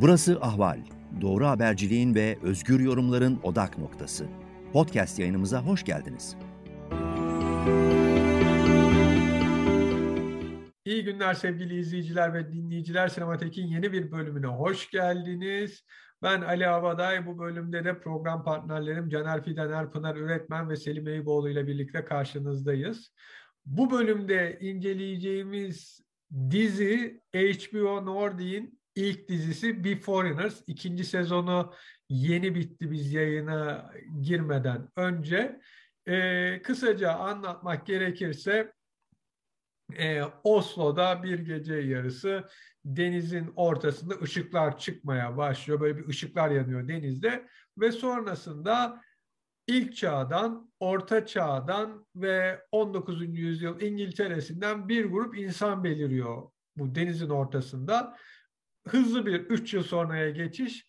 Burası Ahval. Doğru haberciliğin ve özgür yorumların odak noktası. Podcast yayınımıza hoş geldiniz. İyi günler sevgili izleyiciler ve dinleyiciler. Sinematek'in yeni bir bölümüne hoş geldiniz. Ben Ali Havaday. Bu bölümde de program partnerlerim Caner Fidener, Pınar Üretmen ve Selim Eyüboğlu ile birlikte karşınızdayız. Bu bölümde inceleyeceğimiz dizi HBO Nordique'in ilk dizisi Be Foreigners. İkinci sezonu yeni bitti biz yayına girmeden önce. Ee, kısaca anlatmak gerekirse e, Oslo'da bir gece yarısı denizin ortasında ışıklar çıkmaya başlıyor. Böyle bir ışıklar yanıyor denizde ve sonrasında ilk çağdan, orta çağdan ve 19. yüzyıl İngiltere'sinden bir grup insan beliriyor bu denizin ortasında. Hızlı bir 3 yıl sonraya geçiş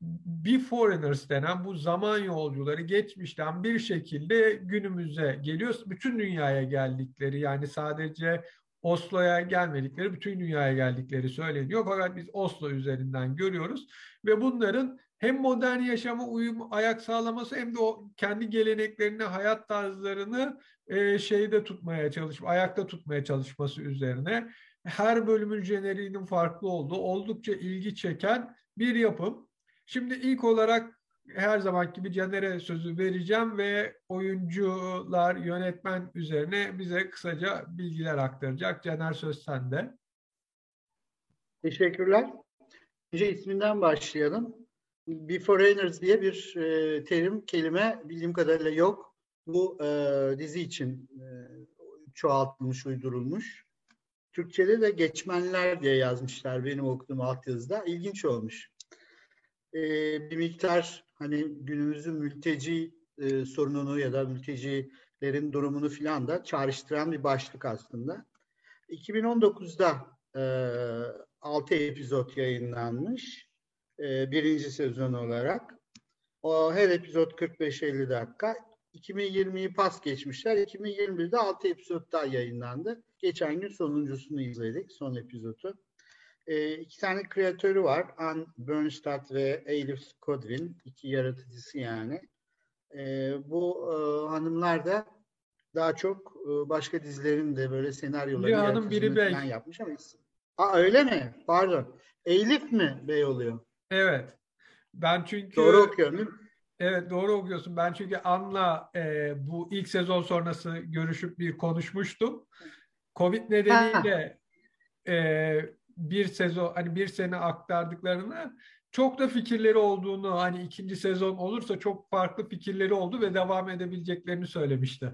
bir foreigners denen bu zaman yolcuları geçmişten bir şekilde günümüze geliyor. Bütün dünyaya geldikleri yani sadece Oslo'ya gelmedikleri, bütün dünyaya geldikleri söyleniyor. Fakat biz Oslo üzerinden görüyoruz ve bunların hem modern yaşama uyum ayak sağlaması hem de o kendi geleneklerini, hayat tarzlarını e, şeyde tutmaya çalışıp ayakta tutmaya çalışması üzerine her bölümün jeneriğinin farklı olduğu oldukça ilgi çeken bir yapım. Şimdi ilk olarak her zaman gibi Caner'e sözü vereceğim ve oyuncular, yönetmen üzerine bize kısaca bilgiler aktaracak. Caner söz sende. Teşekkürler. Önce isminden başlayalım. Be Foreigners diye bir e, terim, kelime bildiğim kadarıyla yok. Bu e, dizi için e, çoğaltılmış, uydurulmuş. Türkçe'de de geçmenler diye yazmışlar benim okuduğum altyazıda. İlginç olmuş e, bir miktar hani günümüzün mülteci e, sorununu ya da mültecilerin durumunu filan da çağrıştıran bir başlık aslında. 2019'da e, 6 epizod yayınlanmış e, birinci sezon olarak. O her epizod 45-50 dakika. 2020'yi pas geçmişler. 2021'de 6 epizod daha yayınlandı. Geçen gün sonuncusunu izledik, son epizodu. E, iki tane kreatörü var. Ann Bernstadt ve Elif Kodrin. iki yaratıcısı yani. E, bu e, hanımlar da daha çok e, başka dizilerin de böyle senaryoları biri hanım, biri bey. yapmış ama Aa, öyle mi? Pardon. Elif mi bey oluyor? Evet. Ben çünkü doğru okuyorum değil mi? Evet doğru okuyorsun. Ben çünkü An'la e, bu ilk sezon sonrası görüşüp bir konuşmuştum. Covid nedeniyle e, bir sezon hani bir sene aktardıklarını çok da fikirleri olduğunu hani ikinci sezon olursa çok farklı fikirleri oldu ve devam edebileceklerini söylemişti.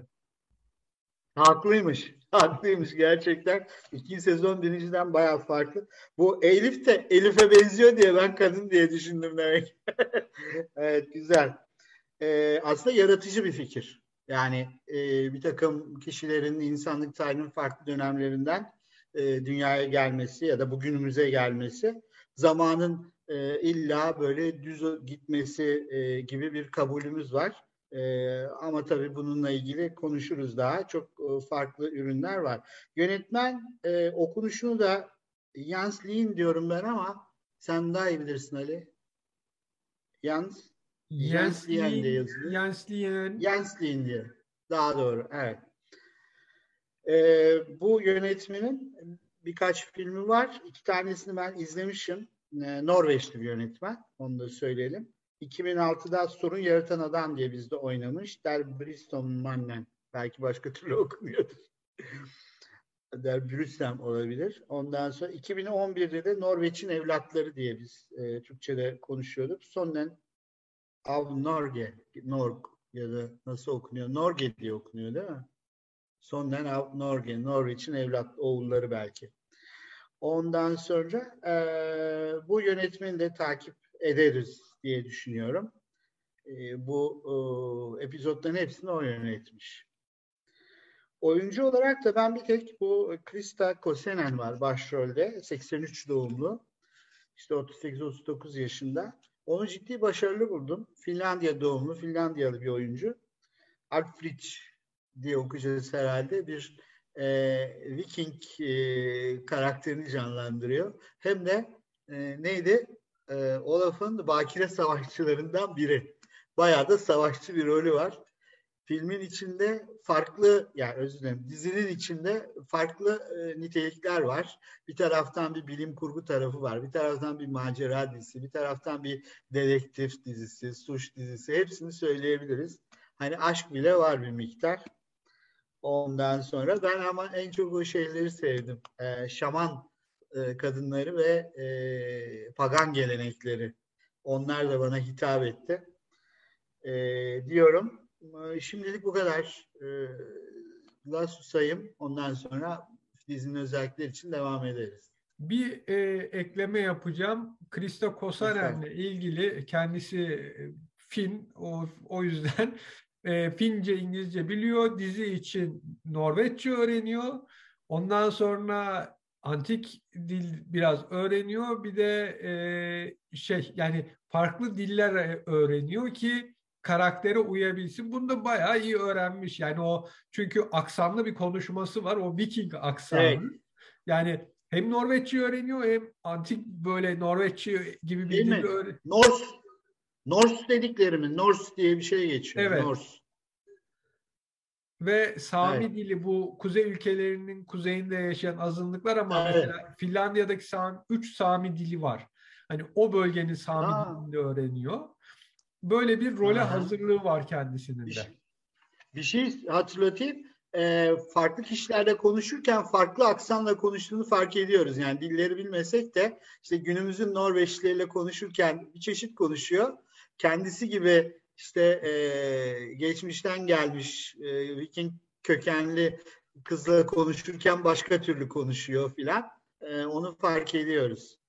Haklıymış. Haklıymış gerçekten. İkinci sezon birinciden bayağı farklı. Bu Elif de Elif'e benziyor diye ben kadın diye düşündüm demek. evet güzel. Ee, aslında yaratıcı bir fikir. Yani e, bir takım kişilerin insanlık tarihinin farklı dönemlerinden e, dünyaya gelmesi ya da bugünümüze gelmesi zamanın e, illa böyle düz gitmesi e, gibi bir kabulümüz var. E, ama tabii bununla ilgili konuşuruz daha. Çok e, farklı ürünler var. Yönetmen e, okunuşunu da Jans Lien diyorum ben ama sen daha iyi bilirsin Ali. Jans Jens Lien diye yazılıyor. Jens Lien. Jens Lien diye. Daha doğru. Evet. E, bu yönetmenin birkaç filmi var. İki tanesini ben izlemişim. E, Norveçli bir yönetmen. Onu da söyleyelim. 2006'da Sorun Yaratan Adam diye bizde oynamış. Der Briston Mannen. Belki başka türlü okunuyordur. Der Brüssem olabilir. Ondan sonra 2011'de de Norveç'in Evlatları diye biz e, Türkçe'de konuşuyorduk. Sonnen Av Norge, Norg ya da nasıl okunuyor? Norge diye okunuyor değil mi? Sonnen Norge, Norwich'in evlat oğulları belki. Ondan sonra e, bu yönetmeni de takip ederiz diye düşünüyorum. E, bu e, epizotların hepsini o yönetmiş. Oyuncu olarak da ben bir tek bu Krista Kosenen var başrolde. 83 doğumlu. İşte 38-39 yaşında. Onu ciddi başarılı buldum. Finlandiya doğumlu, Finlandiyalı bir oyuncu. Alfred diye okuyacağız herhalde bir e, Viking e, karakterini canlandırıyor. Hem de e, neydi? e, Olaf'ın bakire savaşçılarından biri. Bayağı da savaşçı bir rolü var. Filmin içinde farklı, yani özür dilerim, dizinin içinde farklı e, nitelikler var. Bir taraftan bir bilim kurgu tarafı var, bir taraftan bir macera dizisi, bir taraftan bir dedektif dizisi, suç dizisi, hepsini söyleyebiliriz. Hani aşk bile var bir miktar. Ondan sonra ben ama en çok o şeyleri sevdim. E, şaman e, kadınları ve e, pagan gelenekleri. Onlar da bana hitap etti. E, diyorum. E, şimdilik bu kadar. E, la susayım. Ondan sonra dizinin özellikleri için devam ederiz. Bir e, ekleme yapacağım. Krista Kosaren'le ilgili kendisi e, Fin o, o yüzden e, Fince İngilizce biliyor. Dizi için Norveççe öğreniyor. Ondan sonra antik dil biraz öğreniyor. Bir de e, şey yani farklı diller öğreniyor ki karaktere uyabilsin. Bunu da bayağı iyi öğrenmiş. Yani o çünkü aksanlı bir konuşması var. O Viking aksanı. Evet. Yani hem Norveççe öğreniyor hem antik böyle Norveççe gibi bir dil öğreniyor. Norse, Norse dediklerimi, Norse diye bir şey geçiyor. Evet. Norse. Ve Sami evet. dili bu kuzey ülkelerinin kuzeyinde yaşayan azınlıklar ama evet. mesela Finlandiya'daki Sami, 3 Sami dili var. Hani o bölgenin Sami Aa. dilini öğreniyor. Böyle bir role Aha. hazırlığı var kendisinin de. Bir, şey, bir şey hatırlatayım. E, farklı kişilerle konuşurken farklı aksanla konuştuğunu fark ediyoruz. Yani dilleri bilmesek de işte günümüzün Norveçlileriyle konuşurken bir çeşit konuşuyor. Kendisi gibi işte e, geçmişten gelmiş e, Viking kökenli kızla konuşurken başka türlü konuşuyor filan. E, onu fark ediyoruz.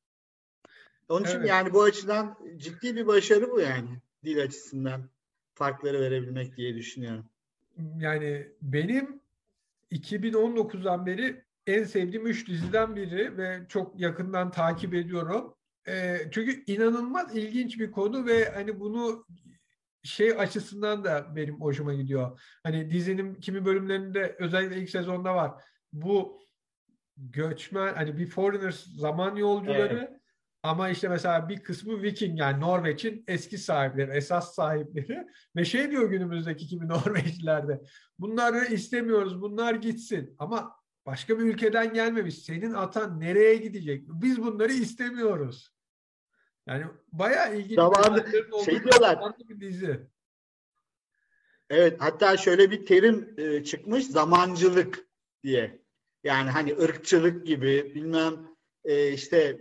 Onun için evet. yani bu açıdan ciddi bir başarı bu yani dil açısından farkları verebilmek diye düşünüyorum. Yani benim 2019'dan beri en sevdiğim üç diziden biri ve çok yakından takip ediyorum. E, çünkü inanılmaz ilginç bir konu ve hani bunu şey açısından da benim hoşuma gidiyor. Hani dizinin kimi bölümlerinde özellikle ilk sezonda var. Bu göçmen hani bir foreigners zaman yolcuları evet. Ama işte mesela bir kısmı Viking yani Norveç'in eski sahipleri, esas sahipleri ve şey diyor günümüzdeki kimi Norveçlilerde bunları istemiyoruz bunlar gitsin ama başka bir ülkeden gelmemiş. Senin atan nereye gidecek? Biz bunları istemiyoruz. Yani bayağı ilginç Zamanı, bir şey diyorlar. Bir dizi. Evet hatta şöyle bir terim e, çıkmış zamancılık diye. Yani hani ırkçılık gibi bilmem e, işte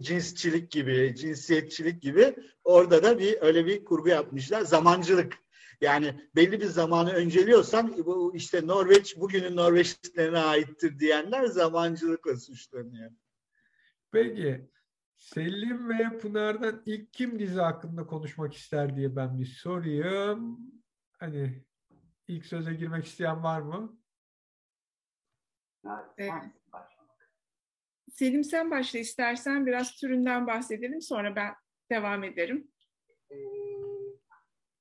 cinsçilik gibi, cinsiyetçilik gibi orada da bir öyle bir kurgu yapmışlar. Zamancılık. Yani belli bir zamanı önceliyorsan bu işte Norveç bugünün Norveçlilerine aittir diyenler zamancılıkla suçlanıyor. Peki Selim ve Pınar'dan ilk kim dizi hakkında konuşmak ister diye ben bir sorayım. Hani ilk söze girmek isteyen var mı? Evet. Selim sen başla istersen biraz türünden bahsedelim sonra ben devam ederim. Ee,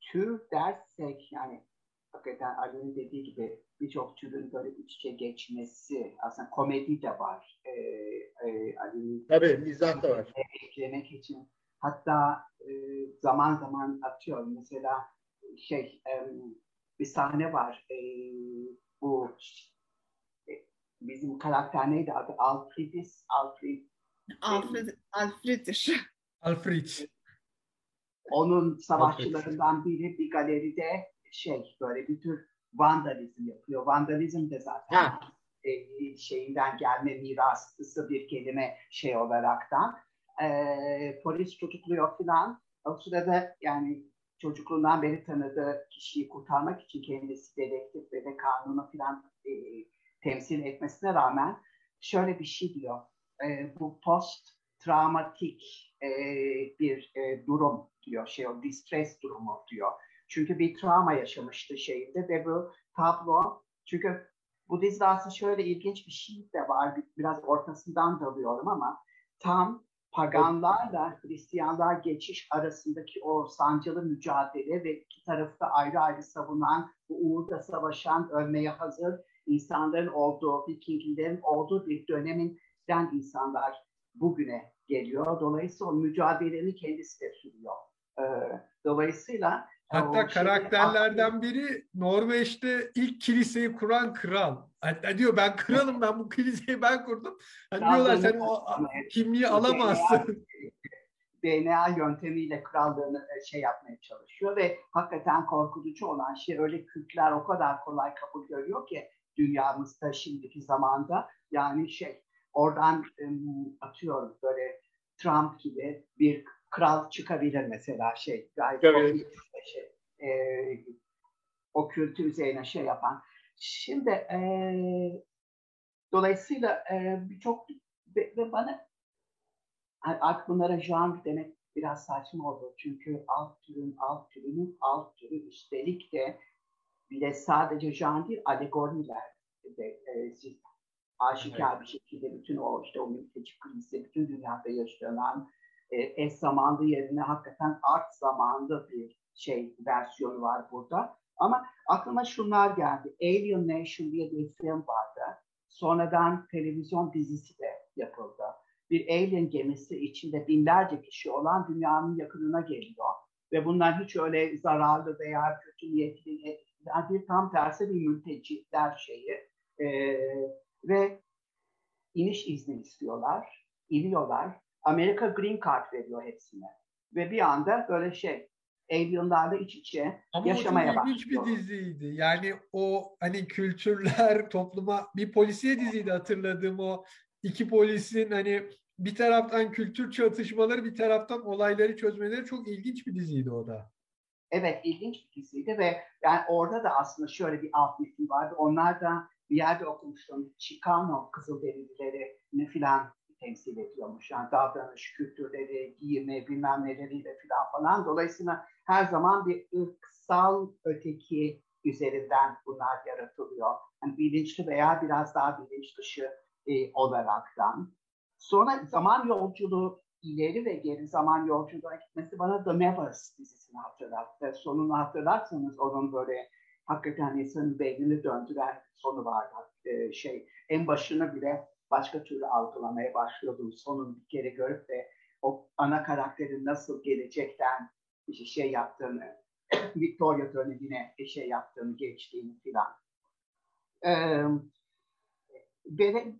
tür dersek yani hakikaten Ali'nin dediği gibi birçok türün böyle iç içe geçmesi aslında komedi de var. Ee, e, Ali'nin Tabii mizah da var. Eklemek için. Hatta e, zaman zaman atıyorum mesela şey e, bir sahne var. E, bu e, bizim karakter neydi adı? Alfredis. Alfred. Alfred. Alfred'dir. Alfred. Onun savaşçılarından biri bir galeride şey böyle bir tür vandalizm yapıyor. Vandalizm de zaten e, şeyinden gelme miraslısı bir kelime şey olaraktan. E, polis tutukluyor filan. O sırada yani çocukluğundan beri tanıdığı kişiyi kurtarmak için kendisi dedektif ve de kanunu filan e, temsil etmesine rağmen şöyle bir şey diyor. E, bu post travmatik e, bir e, durum diyor. Şey o distress durumu diyor çünkü bir travma yaşamıştı şeyinde ve bu tablo çünkü bu dizide aslında şöyle ilginç bir şey de var. Biraz ortasından dalıyorum ama tam paganlarla Hristiyanlar geçiş arasındaki o sancılı mücadele ve iki tarafı da ayrı ayrı savunan, bu uğurda savaşan, ölmeye hazır insanların olduğu, Vikinglerin olduğu bir döneminden insanlar bugüne geliyor. Dolayısıyla o mücadelenin kendisi de sürüyor. E, dolayısıyla Hatta karakterlerden biri Norveç'te ilk kiliseyi kuran kral. Hatta diyor ben kralım ben bu kiliseyi ben kurdum. Hani diyorlar sen o kimliği alamazsın. DNA yöntemiyle krallığını e, şey yapmaya çalışıyor ve hakikaten korkutucu olan şey öyle Kürtler o kadar kolay kabul görüyor ki dünyamızda şimdiki zamanda yani şey oradan atıyorum böyle Trump gibi bir kral çıkabilir mesela şey gayet evet. şey, e, o kültür üzerine şey yapan. Şimdi e, dolayısıyla e, birçok ve, ve bana artık bunlara janr demek biraz saçma oldu. Çünkü alt türün alt türünün alt türü üstelik de bir de sadece janr değil alegoriler de e, siz aşikar evet. bir şekilde bütün o işte o mülteci krizi, bütün dünyada yaşanan e, eş zamanlı yerine hakikaten art zamanlı bir şey versiyonu var burada. Ama aklıma şunlar geldi. Alien Nation diye bir film vardı. Sonradan televizyon dizisi de yapıldı. Bir alien gemisi içinde binlerce kişi olan dünyanın yakınına geliyor. Ve bunlar hiç öyle zararlı veya kötü niyetli bir tam tersi bir mülteciler şeyi. Ee, ve iniş izni istiyorlar. iniyorlar Amerika green card veriyor hepsine. Ve bir anda böyle şey alienlarla iç içe Ama yaşamaya başlıyor. Ama ilginç bir diziydi. Yani o hani kültürler topluma bir polisiye diziydi hatırladığım o iki polisin hani bir taraftan kültür çatışmaları bir taraftan olayları çözmeleri çok ilginç bir diziydi o da. Evet ilginç bir diziydi ve yani orada da aslında şöyle bir alt metin vardı. Onlar da bir yerde okumuştum. Chicano Kızılderilileri ne filan temsil ediyormuş. Yani davranış, kültürleri, giyimi, bilmem neleriyle falan falan. Dolayısıyla her zaman bir ırksal öteki üzerinden bunlar yaratılıyor. Yani bilinçli veya biraz daha bilinç dışı e, olaraktan. Sonra zaman yolculuğu ileri ve geri zaman yolculuğa gitmesi bana The Nevers dizisini hatırlattı. Sonunu hatırlarsanız onun böyle hakikaten insanın beynini döndüren sonu vardı. Ee, şey en başını bile başka türlü algılamaya başlıyordum. Sonunu bir kere görüp de o ana karakterin nasıl gelecekten bir şey yaptığını, Victoria dönemine şey yaptığını, geçtiğini filan. Ee,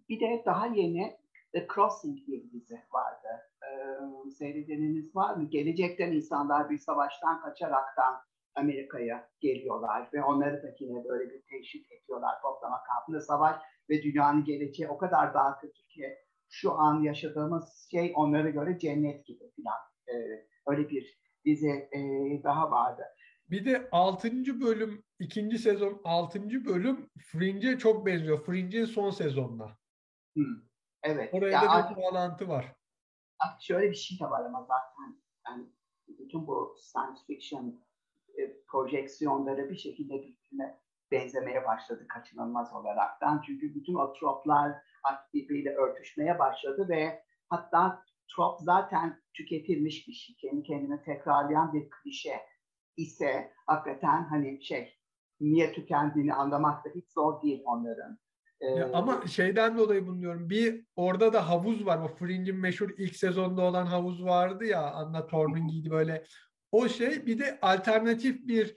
bir de daha yeni The Crossing diye bir dizi vardı. Ee, seyredeniniz var mı? Gelecekten insanlar bir savaştan kaçaraktan Amerika'ya geliyorlar ve onları da yine böyle bir teşvik ediyorlar toplama kampında. Savaş ve dünyanın geleceği o kadar daha kötü ki şu an yaşadığımız şey onlara göre cennet gibi falan. Ee, öyle bir dizi e, daha vardı. Bir de 6. bölüm, ikinci sezon 6. bölüm Fringe'e çok benziyor. Fringe'in son sezonuna. Hmm, evet. Oraya ya da bir bağlantı var. Şöyle bir şey de var ama zaten yani bütün bu science fiction e, projeksiyonları bir şekilde birbirine benzemeye başladı kaçınılmaz olaraktan. Çünkü bütün o troplar birbiriyle örtüşmeye başladı ve hatta trop zaten tüketilmiş bir şey. Kendi kendine tekrarlayan bir klişe ise hakikaten hani şey niye tükendiğini anlamak da hiç zor değil onların. Ya ee, ama şeyden dolayı bunu diyorum. Bir orada da havuz var. O Fringe'in meşhur ilk sezonda olan havuz vardı ya. Anna Torv'un giydi böyle. O şey bir de alternatif bir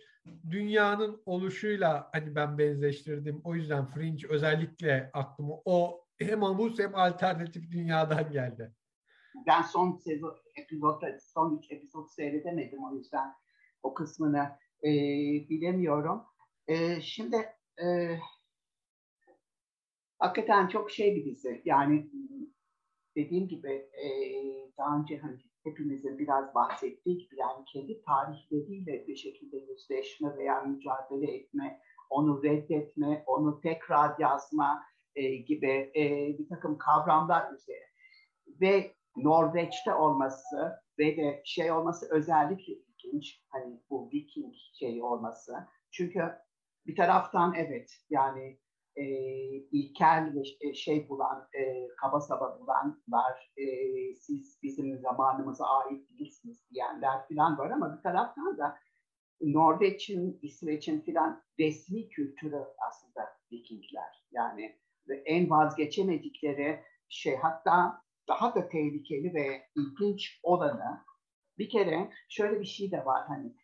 dünyanın oluşuyla hani ben benzeştirdim. O yüzden Fringe özellikle aklıma o hem havuz hem alternatif dünyadan geldi. Ben son sezon epizodda son üç episod seyredemedim o yüzden o kısmını e, bilemiyorum. E, şimdi e, hakikaten çok şey bir dizi. Yani dediğim gibi e, daha önce hani hepimizin biraz bahsettiği gibi yani kendi tarihleriyle bir şekilde yüzleşme veya mücadele etme, onu reddetme, onu tekrar yazma e, gibi e, bir takım kavramlar üzerine. Ve Norveç'te olması ve de şey olması özellikle ilginç. Hani bu Viking şey olması. Çünkü bir taraftan evet yani e, ilkel ve şey bulan, e, kaba saba bulanlar, e, siz bizim zamanımıza ait değilsiniz diyenler falan var ama bir taraftan da Norveç'in, İsveç'in filan resmi kültürü aslında Vikingler. Yani en vazgeçemedikleri şey hatta daha da tehlikeli ve ilginç olanı bir kere şöyle bir şey de var hani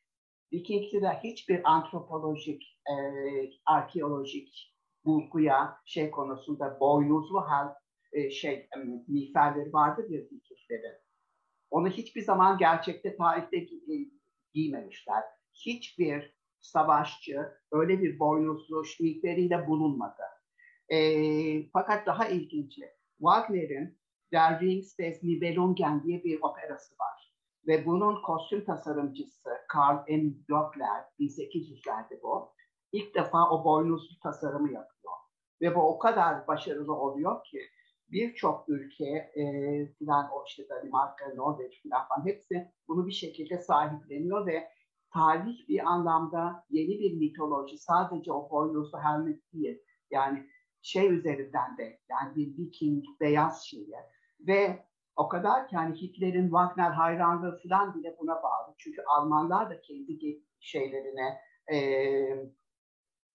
Viking'de hiçbir antropolojik, e, arkeolojik bulguya şey konusunda boynuzlu hal e, şey e, miğferleri vardır ya Vikinglerin. Onu hiçbir zaman gerçekte tarihte gi- giymemişler. Hiçbir savaşçı öyle bir boynuzlu miğferiyle bulunmadı. E, fakat daha ilginci Wagner'in Der Rings des Nibelungen diye bir operası var. Ve bunun kostüm tasarımcısı Karl M. Doppler, 1800'lerde bu. İlk defa o boynuzlu tasarımı yapıyor. Ve bu o kadar başarılı oluyor ki birçok ülke, e, filan o işte Danimarka, Norveç filan hepsi bunu bir şekilde sahipleniyor ve tarih bir anlamda yeni bir mitoloji sadece o boynuzlu helmet değil. Yani şey üzerinden de yani bir Viking beyaz şeyi ve o kadar ki hani Hitler'in Wagner hayranlığı falan bile buna bağlı. Çünkü Almanlar da kendi şeylerine e,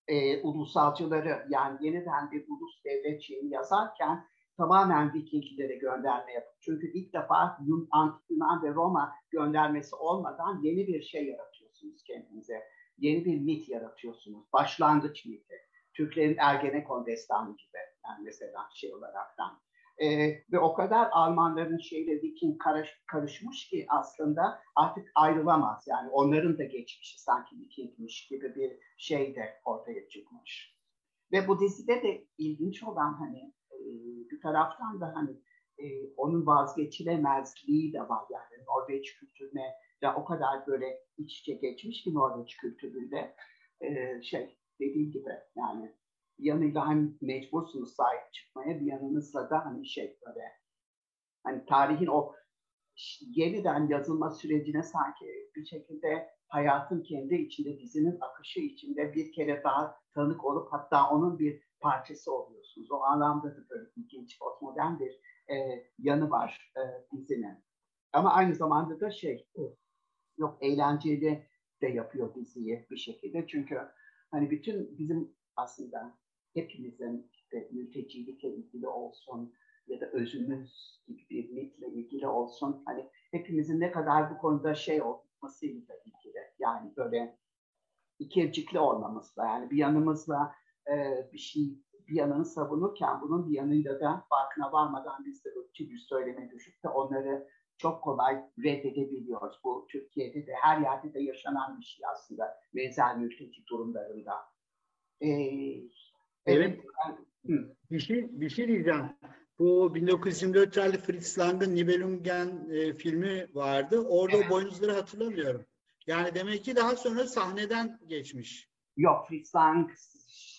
e, ulusalcıları yani yeniden bir ulus devlet şeyini yazarken tamamen Vikinglere gönderme yapıyor. Çünkü ilk defa Antik Yunan ve Roma göndermesi olmadan yeni bir şey yaratıyorsunuz kendinize. Yeni bir mit yaratıyorsunuz. Başlangıç miti. Türklerin Ergenekon destanı gibi yani mesela şey olaraktan. Ee, ve o kadar Almanların şeyle Viking karış, karışmış ki aslında artık ayrılamaz. Yani onların da geçmişi sanki Vikingmiş gibi bir şey de ortaya çıkmış. Ve bu dizide de ilginç olan hani e, bir taraftan da hani e, onun vazgeçilemezliği de var. Yani Norveç kültürüne ya o kadar böyle iç içe geçmiş ki Norveç kültüründe e, şey dediğim gibi yani bir yanıyla hem mecbursunuz sahip çıkmaya bir yanınızla da hani şey böyle hani tarihin o yeniden yazılma sürecine sanki bir şekilde hayatın kendi içinde dizinin akışı içinde bir kere daha tanık olup hatta onun bir parçası oluyorsunuz. O anlamda da böyle ilginç, postmodern bir e, yanı var e, dizinin. Ama aynı zamanda da şey yok eğlenceli de yapıyor diziyi bir şekilde. Çünkü hani bütün bizim aslında hepimizin işte mültecilikle ilgili olsun ya da özümüz gibi bir mitle ilgili olsun. Hani hepimizin ne kadar bu konuda şey olmasıyla ilgili. Yani böyle ikircikli olmamızla yani bir yanımızla e, bir şey bir yanını savunurken bunun bir yanıyla da farkına varmadan biz de ırkçı bir söyleme düşüp de onları çok kolay reddedebiliyoruz. Bu Türkiye'de de her yerde de yaşanan bir şey aslında benzer mülteci durumlarında. Ee, evet. evet. Bir şey, bir şey diyeceğim. Bu 1924 tarihli Fritz Lang'ın Nibelungen e, filmi vardı. Orada evet. o boynuzları hatırlamıyorum. Yani demek ki daha sonra sahneden geçmiş. Yok Fritz Lang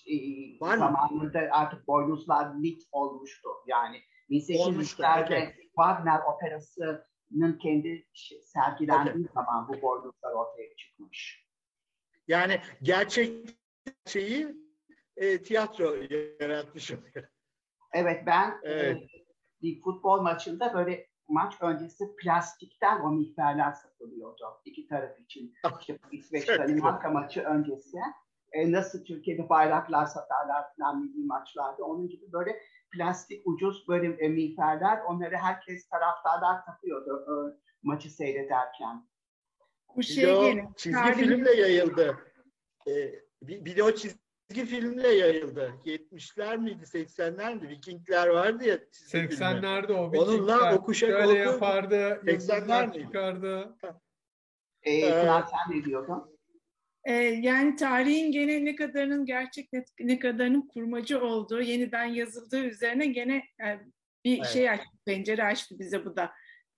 e, Var zamanında mı? artık boynuzlar mit olmuştu. Yani 1800'lerde Wagner operasının kendi sergilendiği okay. zaman bu boynuzlar ortaya çıkmış. Yani gerçek şeyi e, tiyatro yaratmış oluyor. Evet ben e, evet. E, bir futbol maçında böyle maç öncesi plastikten o miktarlar satılıyordu iki taraf için. İşte İsveç Danimarka maçı öncesi. E, nasıl Türkiye'de bayraklar satarlar falan milli maçlarda. Onun gibi böyle plastik ucuz böyle e, miğferler onları herkes taraftarlar takıyordu e, maçı seyrederken. Bu şey yine, çizgi tarih... filmle yayıldı. Ee, bir, bir de o çizgi filmle yayıldı. 70'ler miydi, 80'ler miydi? Vikingler vardı ya. 80'lerde o Vikingler. Onunla o kuşak Şöyle oldu. yapardı, 80'ler çıkardı. Ee, ee, sen ne diyordun? Ee, yani tarihin gene ne kadarının gerçek ne, ne kadarının kurmacı olduğu, yeniden yazıldığı üzerine gene yani e, bir evet. şey açtı, pencere açtı bize bu da.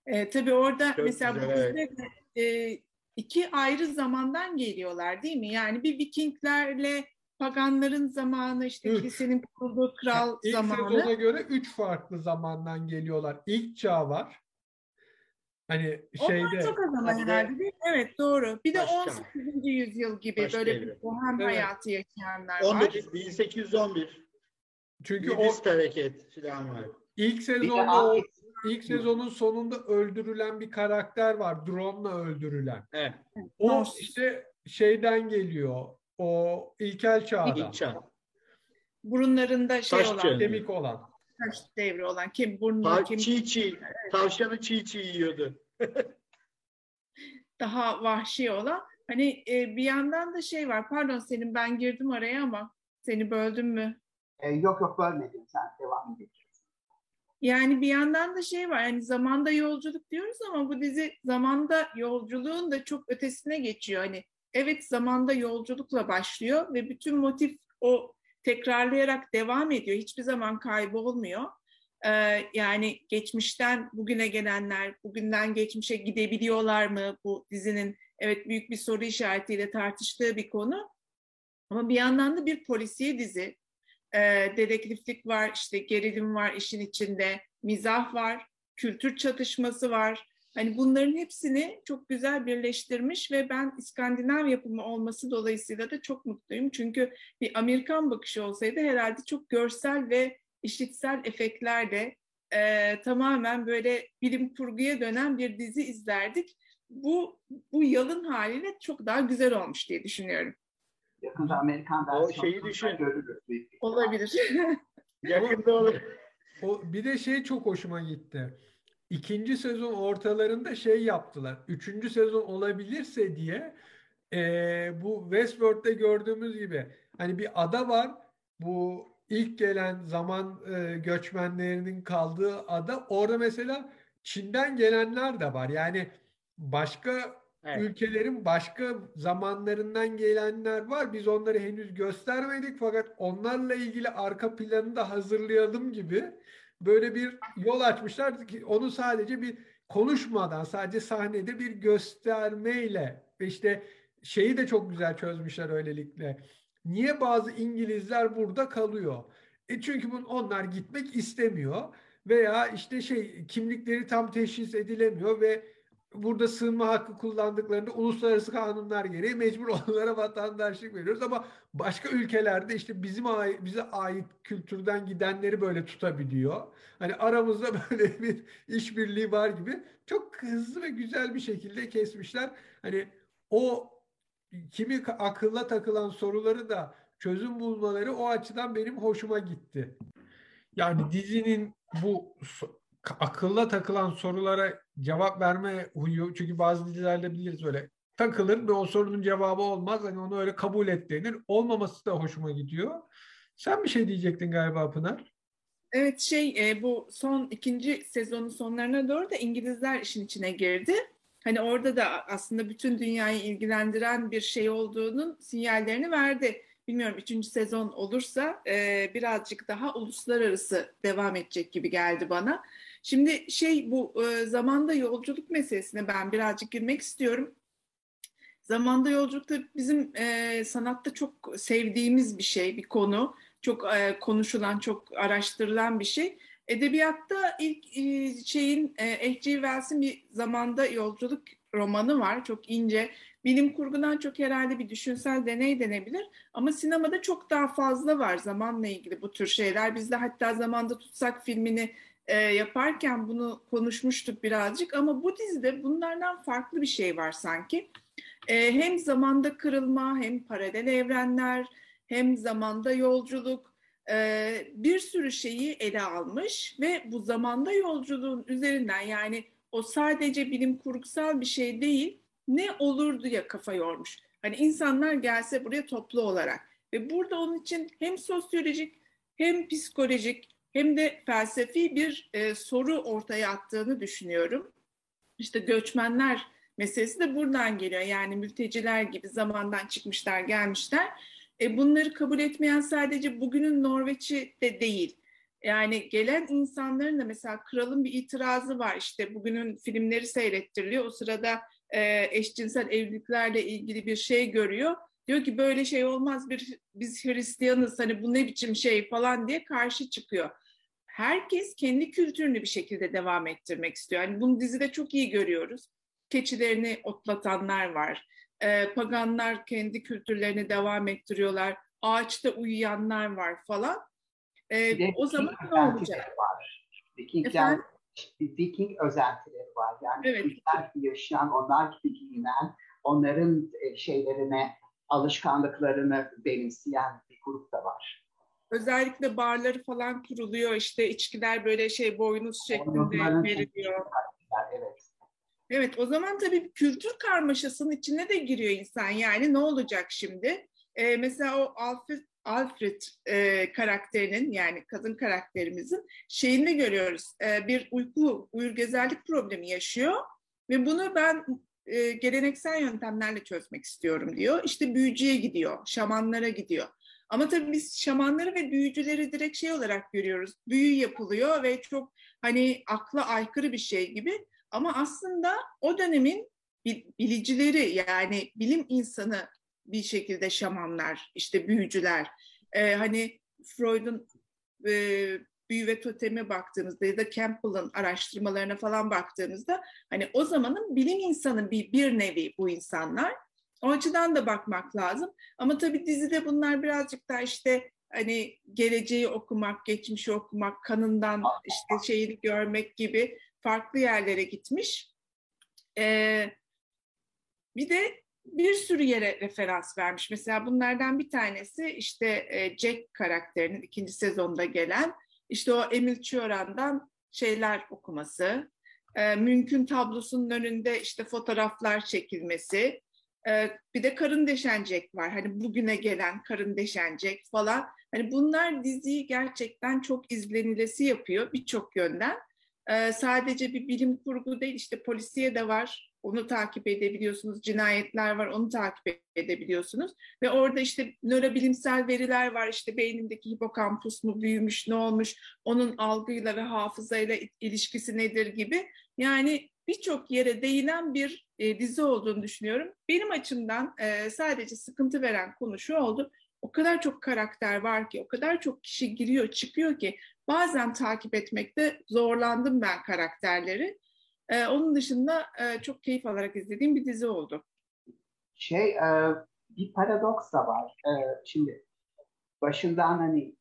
Ee, tabii orada Çok mesela güzel, bu evet. e, iki ayrı zamandan geliyorlar değil mi? Yani bir Vikinglerle paganların zamanı, işte kilisenin kurulduğu kral İlk zamanı. İlk sezona göre üç farklı zamandan geliyorlar. İlk çağ var. Hani şeyde... Onlar çok az ama herhalde değil mi? Evet doğru. Bir de 18. yüzyıl gibi Baş böyle bir bohem evet. hayatı yaşayanlar 19, var. 1811. Çünkü o hareket falan var. İlk sezonda o, ilk sezonun sonunda öldürülen bir karakter var. Drone'la öldürülen. Evet. O işte şeyden geliyor. O ilkel çağda. İlk çağ. Burunlarında şey Taş olan. Kemik olan. taş devri olan kim burnu Ta- kim çiğ çiğ. Tavşanı çiğ çiğ yiyordu. daha vahşi olan. Hani e, bir yandan da şey var. Pardon senin ben girdim araya ama seni böldüm mü? E, yok yok bölmedim sen devam et. Yani bir yandan da şey var. Hani zamanda yolculuk diyoruz ama bu dizi zamanda yolculuğun da çok ötesine geçiyor. Hani evet zamanda yolculukla başlıyor ve bütün motif o tekrarlayarak devam ediyor. Hiçbir zaman kaybolmuyor. Ee, yani geçmişten bugüne gelenler, bugünden geçmişe gidebiliyorlar mı? Bu dizinin evet büyük bir soru işaretiyle tartıştığı bir konu. Ama bir yandan da bir polisiye dizi. Ee, dedektiflik var, işte gerilim var işin içinde, mizah var, kültür çatışması var. Hani bunların hepsini çok güzel birleştirmiş ve ben İskandinav yapımı olması dolayısıyla da çok mutluyum. Çünkü bir Amerikan bakışı olsaydı herhalde çok görsel ve işitsel efektlerle e, tamamen böyle bilim kurguya dönen bir dizi izlerdik. Bu bu yalın haliyle çok daha güzel olmuş diye düşünüyorum. Yakında Amerikan O versiyonu şeyi düşün. Olabilir. Yakında olur. O bir de şey çok hoşuma gitti. İkinci sezon ortalarında şey yaptılar. Üçüncü sezon olabilirse diye eee, bu Westworld'de gördüğümüz gibi hani bir ada var. Bu ilk gelen zaman eee, göçmenlerinin kaldığı ada. Orada mesela Çin'den gelenler de var. Yani başka Evet. ülkelerin başka zamanlarından gelenler var. Biz onları henüz göstermedik fakat onlarla ilgili arka planını da hazırlayalım gibi böyle bir yol açmışlar ki onu sadece bir konuşmadan sadece sahnede bir göstermeyle ve işte şeyi de çok güzel çözmüşler öylelikle. Niye bazı İngilizler burada kalıyor? E çünkü bun, onlar gitmek istemiyor veya işte şey kimlikleri tam teşhis edilemiyor ve burada sığınma hakkı kullandıklarında uluslararası kanunlar gereği mecbur onlara vatandaşlık veriyoruz ama başka ülkelerde işte bizim ait, bize ait kültürden gidenleri böyle tutabiliyor. Hani aramızda böyle bir işbirliği var gibi çok hızlı ve güzel bir şekilde kesmişler. Hani o kimi akılla takılan soruları da çözüm bulmaları o açıdan benim hoşuma gitti. Yani dizinin bu akılla takılan sorulara cevap verme huyu çünkü bazı dizilerde biliriz böyle takılır ve o sorunun cevabı olmaz hani onu öyle kabul et denir. Olmaması da hoşuma gidiyor. Sen bir şey diyecektin galiba Pınar. Evet şey e, bu son ikinci sezonun sonlarına doğru da İngilizler işin içine girdi. Hani orada da aslında bütün dünyayı ilgilendiren bir şey olduğunun sinyallerini verdi. Bilmiyorum üçüncü sezon olursa e, birazcık daha uluslararası devam edecek gibi geldi bana. Şimdi şey bu e, zamanda yolculuk meselesine ben birazcık girmek istiyorum. Zamanda yolculukta bizim e, sanatta çok sevdiğimiz bir şey, bir konu. Çok e, konuşulan, çok araştırılan bir şey. Edebiyatta ilk e, şeyin e, H.G. Wells'in bir zamanda yolculuk romanı var. Çok ince. Bilim kurgudan çok herhalde bir düşünsel deney denebilir. Ama sinemada çok daha fazla var zamanla ilgili bu tür şeyler. Biz de hatta zamanda tutsak filmini e, yaparken bunu konuşmuştuk birazcık. Ama bu dizide bunlardan farklı bir şey var sanki. E, hem zamanda kırılma, hem paralel evrenler, hem zamanda yolculuk e, bir sürü şeyi ele almış ve bu zamanda yolculuğun üzerinden yani o sadece bilim kurgusal bir şey değil ne olurdu ya kafa yormuş. Hani insanlar gelse buraya toplu olarak ve burada onun için hem sosyolojik hem psikolojik hem de felsefi bir e, soru ortaya attığını düşünüyorum. İşte göçmenler meselesi de buradan geliyor. Yani mülteciler gibi zamandan çıkmışlar, gelmişler. E, bunları kabul etmeyen sadece bugünün Norveç'i de değil. Yani gelen insanların da mesela kralın bir itirazı var. İşte bugünün filmleri seyrettiriliyor. O sırada e, eşcinsel evliliklerle ilgili bir şey görüyor. Diyor ki böyle şey olmaz bir biz Hristiyanız hani bu ne biçim şey falan diye karşı çıkıyor. Herkes kendi kültürünü bir şekilde devam ettirmek istiyor. Yani bunu dizide çok iyi görüyoruz. Keçilerini otlatanlar var. E, paganlar kendi kültürlerini devam ettiriyorlar. Ağaçta uyuyanlar var falan. E, o zaman ne olacak? Var. Vikingler? Viking özentileri var. Yani Evet. Vikingler yaşayan, onlar gibi giyinen, onların e, şeylerine, alışkanlıklarını benimseyen bir grup da var. Özellikle barları falan kuruluyor işte içkiler böyle şey boynuz şeklinde veriliyor. Evet. Evet o zaman tabii kültür karmaşasının içine de giriyor insan yani ne olacak şimdi? Ee, mesela o Alfred, Alfred e, karakterinin yani kadın karakterimizin şeyini görüyoruz. E, bir uyku, uyurgezerlik problemi yaşıyor ve bunu ben e, geleneksel yöntemlerle çözmek istiyorum diyor. İşte büyücüye gidiyor, şamanlara gidiyor. Ama tabii biz şamanları ve büyücüleri direkt şey olarak görüyoruz. Büyü yapılıyor ve çok hani akla aykırı bir şey gibi. Ama aslında o dönemin bilicileri yani bilim insanı bir şekilde şamanlar, işte büyücüler. Ee, hani Freud'un e, büyü ve toteme baktığınızda ya da Campbell'ın araştırmalarına falan baktığınızda hani o zamanın bilim insanı bir, bir nevi bu insanlar. O açıdan da bakmak lazım. Ama tabii dizide bunlar birazcık daha işte hani geleceği okumak, geçmişi okumak, kanından işte şeyini görmek gibi farklı yerlere gitmiş. Ee, bir de bir sürü yere referans vermiş. Mesela bunlardan bir tanesi işte Jack karakterinin ikinci sezonda gelen işte o Emil Cioran'dan şeyler okuması, mümkün tablosunun önünde işte fotoğraflar çekilmesi, bir de Karın Deşencek var. Hani bugüne gelen Karın Deşencek falan. Hani bunlar diziyi gerçekten çok izlenilesi yapıyor birçok yönden. E, sadece bir bilim kurgu değil işte polisiye de var. Onu takip edebiliyorsunuz. Cinayetler var. Onu takip edebiliyorsunuz. Ve orada işte nörobilimsel veriler var. İşte beynindeki hipokampus mu büyümüş, ne olmuş, onun algıyla ve hafızayla ilişkisi nedir gibi. Yani birçok yere değinen bir e, dizi olduğunu düşünüyorum. Benim açımdan e, sadece sıkıntı veren konu şu oldu. O kadar çok karakter var ki, o kadar çok kişi giriyor, çıkıyor ki bazen takip etmekte zorlandım ben karakterleri. E, onun dışında e, çok keyif alarak izlediğim bir dizi oldu. Şey, e, bir paradoks da var. E, şimdi başından hani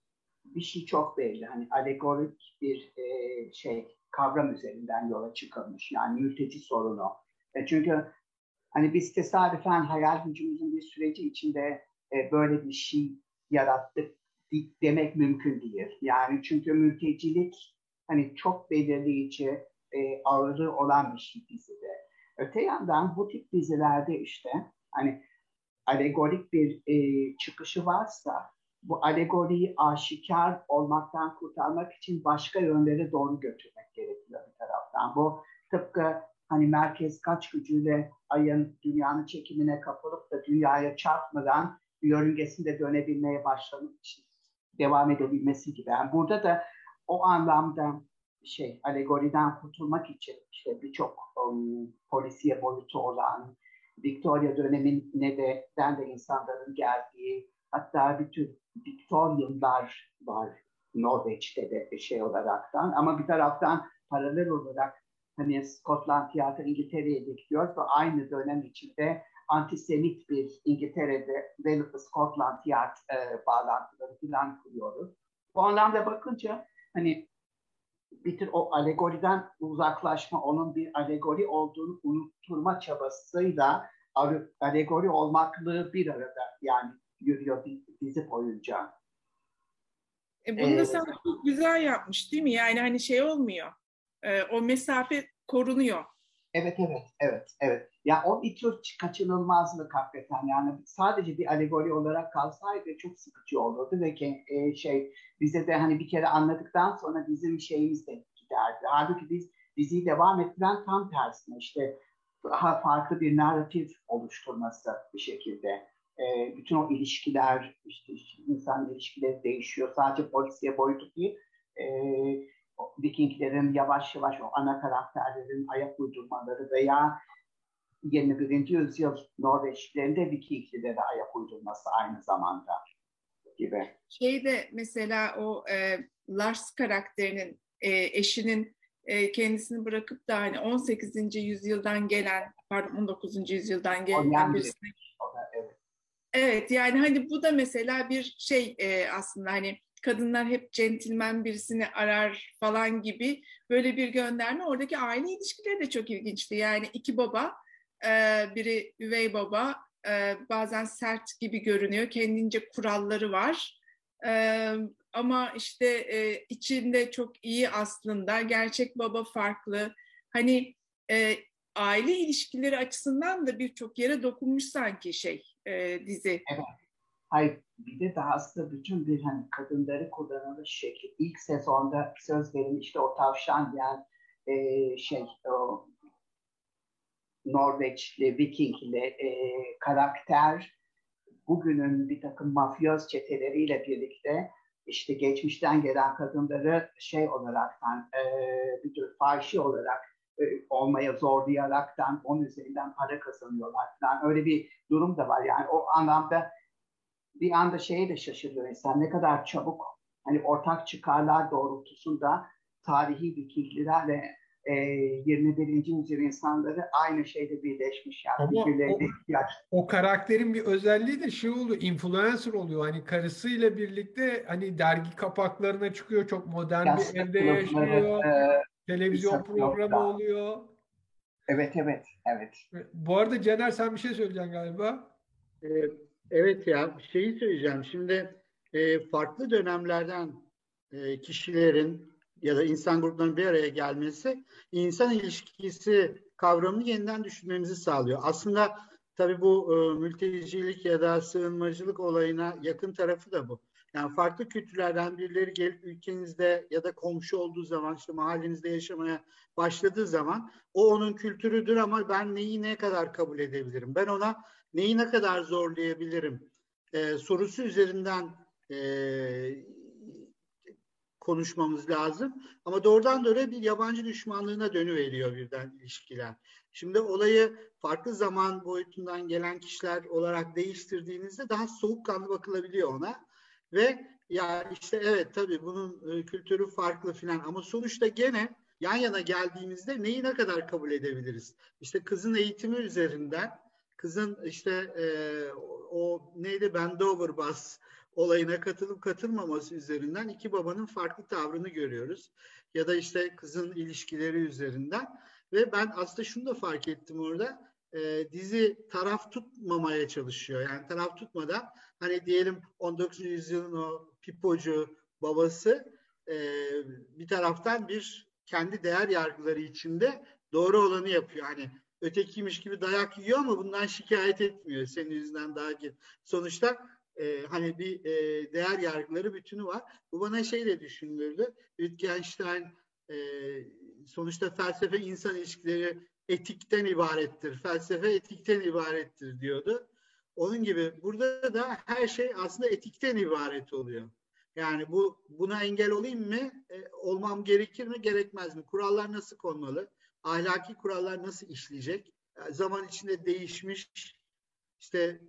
bir şey çok belli. Hani alegorik bir e, şey kavram üzerinden yola çıkılmış. Yani mülteci sorunu. E çünkü hani biz tesadüfen hayal gücümüzün bir süreci içinde e, böyle bir şey yarattık demek mümkün değil. Yani çünkü mültecilik hani çok belirleyici e, ağırlığı olan bir şey dizide. Öte yandan bu tip dizilerde işte hani alegorik bir e, çıkışı varsa bu alegoriyi aşikar olmaktan kurtarmak için başka yönlere doğru götürmek gerekiyor bir taraftan. Bu tıpkı hani merkez kaç gücüyle ayın dünyanın çekimine kapılıp da dünyaya çarpmadan yörüngesinde dönebilmeye başlamak için devam edebilmesi gibi. Yani burada da o anlamda şey alegoriden kurtulmak için işte birçok um, polisiye boyutu olan Victoria dönemine de, de insanların geldiği hatta bir tür Victorianlar var Norveç'te de şey olaraktan. Ama bir taraftan paralel olarak hani Scotland Tiyatro İngiltere'ye gidiyor ve aynı dönem içinde antisemit bir İngiltere'de ve Scotland Yard e, bağlantıları falan kuruyoruz. Bu anlamda bakınca hani bir tür o alegoriden uzaklaşma, onun bir alegori olduğunu unutturma çabasıyla alegori olmaklığı bir arada. Yani yürüyor dizi boyunca. E bunu da ee, sen çok güzel yapmış değil mi? Yani hani şey olmuyor. E, o mesafe korunuyor. Evet, evet, evet, evet. Ya o bir tür kaçınılmazlık hakikaten. Yani sadece bir alegori olarak kalsaydı çok sıkıcı olurdu ve ki, e, şey bize de hani bir kere anladıktan sonra bizim şeyimiz de giderdi. Halbuki biz diziyi devam ettiren tam tersine işte daha farklı bir narratif oluşturması bir şekilde e, bütün o ilişkiler, işte, işte insan ilişkileri değişiyor. Sadece polisiye boyutu değil, e, Vikinglerin yavaş yavaş o ana karakterlerin ayak uydurmaları veya 21. yüzyıl Norveçlilerinde Vikinglilere ayak uydurması aynı zamanda gibi. Şeyde mesela o e, Lars karakterinin e, eşinin e, kendisini bırakıp da hani 18. yüzyıldan gelen pardon 19. yüzyıldan gelen birisine Evet yani hani bu da mesela bir şey e, aslında hani kadınlar hep centilmen birisini arar falan gibi böyle bir gönderme. Oradaki aile ilişkileri de çok ilginçti. Yani iki baba, e, biri üvey baba, e, bazen sert gibi görünüyor. Kendince kuralları var. E, ama işte e, içinde çok iyi aslında. Gerçek baba farklı. Hani e, aile ilişkileri açısından da birçok yere dokunmuş sanki şey e, dizi. Evet. Hayır, bir de dahası bütün bir hani kadınları kullanılış şekli. İlk sezonda söz verin işte o tavşan yani e, şey o Norveçli, Vikingli e, karakter bugünün bir takım mafyoz çeteleriyle birlikte işte geçmişten gelen kadınları şey olaraktan e, bir tür fahişi olarak olmaya zorlayaraktan onun üzerinden para kazanıyorlar falan. Öyle bir durum da var. Yani o anlamda bir anda şeye de şaşırıyor insan. Ne kadar çabuk hani ortak çıkarlar doğrultusunda tarihi Vikinglerle e, 21. yüzyıl insanları aynı şeyde birleşmiş. Yani Ama birbirlerine o- ihtiyaç. O karakterin bir özelliği de şey oluyor, influencer oluyor. Hani karısıyla birlikte hani dergi kapaklarına çıkıyor, çok modern bir Yastık evde yaşıyor, e, televizyon programı oluyor. evet evet evet. Bu arada Caner sen bir şey söyleyeceksin galiba. Ee, Evet ya şeyi söyleyeceğim. Şimdi e, farklı dönemlerden e, kişilerin ya da insan gruplarının bir araya gelmesi insan ilişkisi kavramını yeniden düşünmemizi sağlıyor. Aslında tabii bu e, mültecilik ya da sığınmacılık olayına yakın tarafı da bu. Yani farklı kültürlerden birileri gelip ülkenizde ya da komşu olduğu zaman işte mahallenizde yaşamaya başladığı zaman o onun kültürüdür ama ben neyi ne kadar kabul edebilirim? Ben ona neyi ne kadar zorlayabilirim e, sorusu üzerinden e, konuşmamız lazım. Ama doğrudan doğruya bir yabancı düşmanlığına dönüveriyor birden ilişkiler. Şimdi olayı farklı zaman boyutundan gelen kişiler olarak değiştirdiğinizde daha soğukkanlı bakılabiliyor ona. Ve ya işte evet tabii bunun e, kültürü farklı filan ama sonuçta gene yan yana geldiğimizde neyi ne kadar kabul edebiliriz? İşte kızın eğitimi üzerinden kızın işte e, o neydi Bendover Bus olayına katılıp katılmaması üzerinden iki babanın farklı tavrını görüyoruz. Ya da işte kızın ilişkileri üzerinden ve ben aslında şunu da fark ettim orada. E, dizi taraf tutmamaya çalışıyor. Yani taraf tutmadan hani diyelim 19. yüzyılın o pipocu babası e, bir taraftan bir kendi değer yargıları içinde doğru olanı yapıyor. Hani ötekiymiş gibi dayak yiyor ama bundan şikayet etmiyor. Senin yüzünden daha ki. Sonuçta e, hani bir e, değer yargıları bütünü var. Bu bana şey de düşündürdü. Wittgenstein e, sonuçta felsefe insan ilişkileri etikten ibarettir. Felsefe etikten ibarettir diyordu. Onun gibi burada da her şey aslında etikten ibaret oluyor. Yani bu buna engel olayım mı? E, olmam gerekir mi? Gerekmez mi? Kurallar nasıl konmalı? Ahlaki kurallar nasıl işleyecek? Yani zaman içinde değişmiş. İşte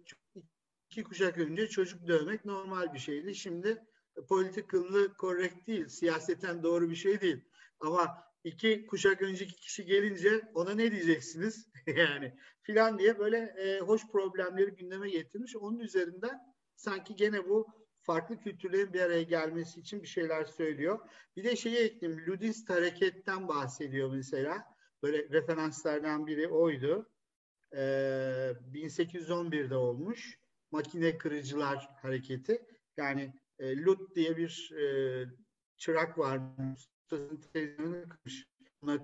iki kuşak önce çocuk dövmek normal bir şeydi. Şimdi politikally correct değil. Siyaseten doğru bir şey değil. Ama iki kuşak önceki kişi gelince ona ne diyeceksiniz? yani filan diye böyle e, hoş problemleri gündeme getirmiş. Onun üzerinden sanki gene bu farklı kültürlerin bir araya gelmesi için bir şeyler söylüyor. Bir de şeyi ekleyeyim. Ludist hareketten bahsediyor mesela. Böyle referanslardan biri oydu. Ee, 1811'de olmuş. Makine Kırıcılar Hareketi. Yani e, Lut diye bir e, çırak Böyle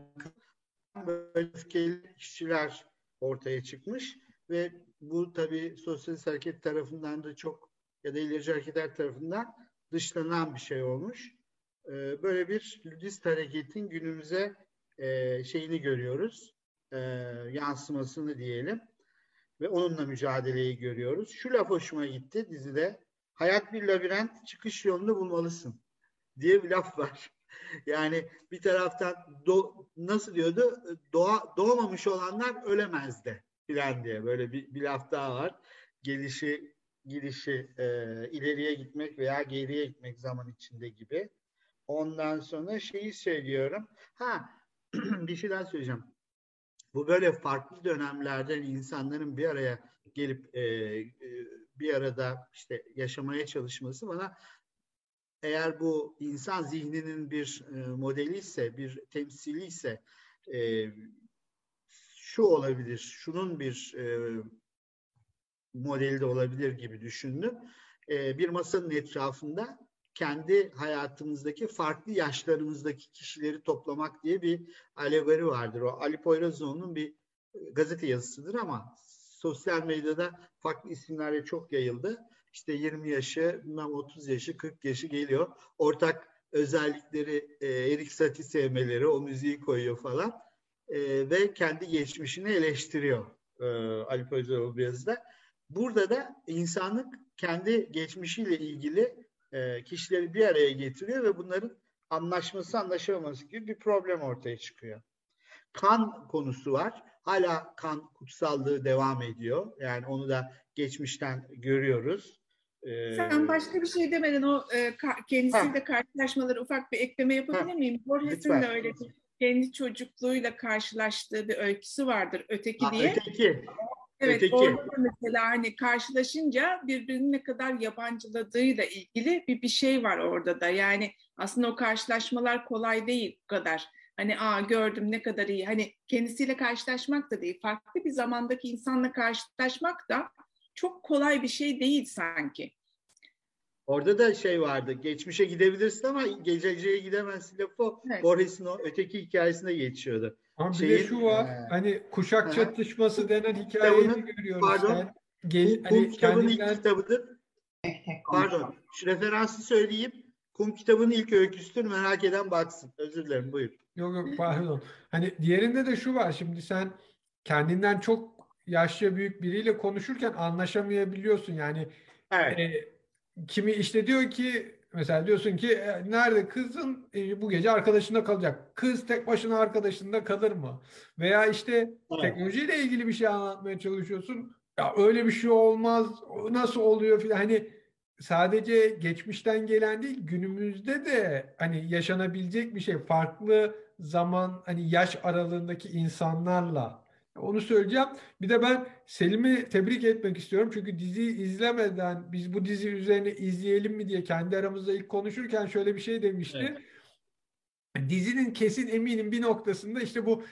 öfkeli kişiler ortaya çıkmış ve bu tabii sosyalist hareket tarafından da çok ya da ilerici hareketler tarafından dışlanan bir şey olmuş. Ee, böyle bir Ludist hareketin günümüze e, şeyini görüyoruz. E, yansımasını diyelim. Ve onunla mücadeleyi görüyoruz. Şu laf hoşuma gitti dizide. Hayat bir labirent, çıkış yolunu bulmalısın diye bir laf var. Yani bir taraftan do, nasıl diyordu? Doğa, doğmamış olanlar ölemez de filan diye böyle bir, bir laf daha var. Gelişi gidişi e, ileriye gitmek veya geriye gitmek zaman içinde gibi. Ondan sonra şeyi söylüyorum. Ha bir şey daha söyleyeceğim. Bu böyle farklı dönemlerden insanların bir araya gelip e, e, bir arada işte yaşamaya çalışması bana eğer bu insan zihninin bir e, modeli ise, bir temsili ise e, şu olabilir, şunun bir e, modeli de olabilir gibi düşündüm. E, bir masanın etrafında kendi hayatımızdaki farklı yaşlarımızdaki kişileri toplamak diye bir alegori vardır. O Ali Poyrazoğlu'nun bir gazete yazısıdır ama sosyal medyada farklı isimlerle çok yayıldı. İşte 20 yaşı, 30 yaşı, 40 yaşı geliyor. Ortak özellikleri e, Erik Satie sevmeleri, o müziği koyuyor falan. E, ve kendi geçmişini eleştiriyor e, Ali Poyrazoğlu yazıda. Burada da insanlık kendi geçmişiyle ilgili e, kişileri bir araya getiriyor ve bunların anlaşması anlaşamaması gibi bir problem ortaya çıkıyor. Kan konusu var. Hala kan kutsallığı devam ediyor. Yani onu da geçmişten görüyoruz. Ee, Sen başka bir şey demeden o e, kendisiyle karşılaşmaları ufak bir ekleme yapabilir ha, miyim? Borges'in de öyle bir kendi çocukluğuyla karşılaştığı bir öyküsü vardır. Öteki ha, diye. Öteki. Evet Öteki. orada mesela hani karşılaşınca birbirini ne kadar yabancıladığıyla ilgili bir bir şey var orada da. Yani aslında o karşılaşmalar kolay değil bu kadar. Hani aa gördüm ne kadar iyi. Hani kendisiyle karşılaşmak da değil. Farklı bir zamandaki insanla karşılaşmak da çok kolay bir şey değil sanki. Orada da şey vardı. Geçmişe gidebilirsin ama geleceğe gidemezsin lafı. Evet. Borges'in o öteki hikayesinde geçiyordu. Ama bir de şu var. He. Hani kuşak he. çatışması denen hikayeyi kitabının, görüyoruz. Pardon. Yani. Gel, Kum, hani kitabın kendinden... ilk kitabıdır. Pardon. Şu referansı söyleyeyim. Kum kitabının ilk öyküsüdür. Merak eden baksın. Özür dilerim. Buyur. Yok yok pardon. Hani diğerinde de şu var. Şimdi sen kendinden çok yaşça büyük biriyle konuşurken anlaşamayabiliyorsun. Yani evet. e, kimi işte diyor ki mesela diyorsun ki e, nerede kızın e, bu gece arkadaşında kalacak. Kız tek başına arkadaşında kalır mı? Veya işte evet. teknolojiyle ilgili bir şey anlatmaya çalışıyorsun. Ya öyle bir şey olmaz. Nasıl oluyor filan. Hani sadece geçmişten gelen değil günümüzde de hani yaşanabilecek bir şey. Farklı zaman hani yaş aralığındaki insanlarla onu söyleyeceğim. Bir de ben Selim'i tebrik etmek istiyorum. Çünkü diziyi izlemeden biz bu dizi üzerine izleyelim mi diye kendi aramızda ilk konuşurken şöyle bir şey demişti. Evet. Dizinin kesin eminim bir noktasında işte bu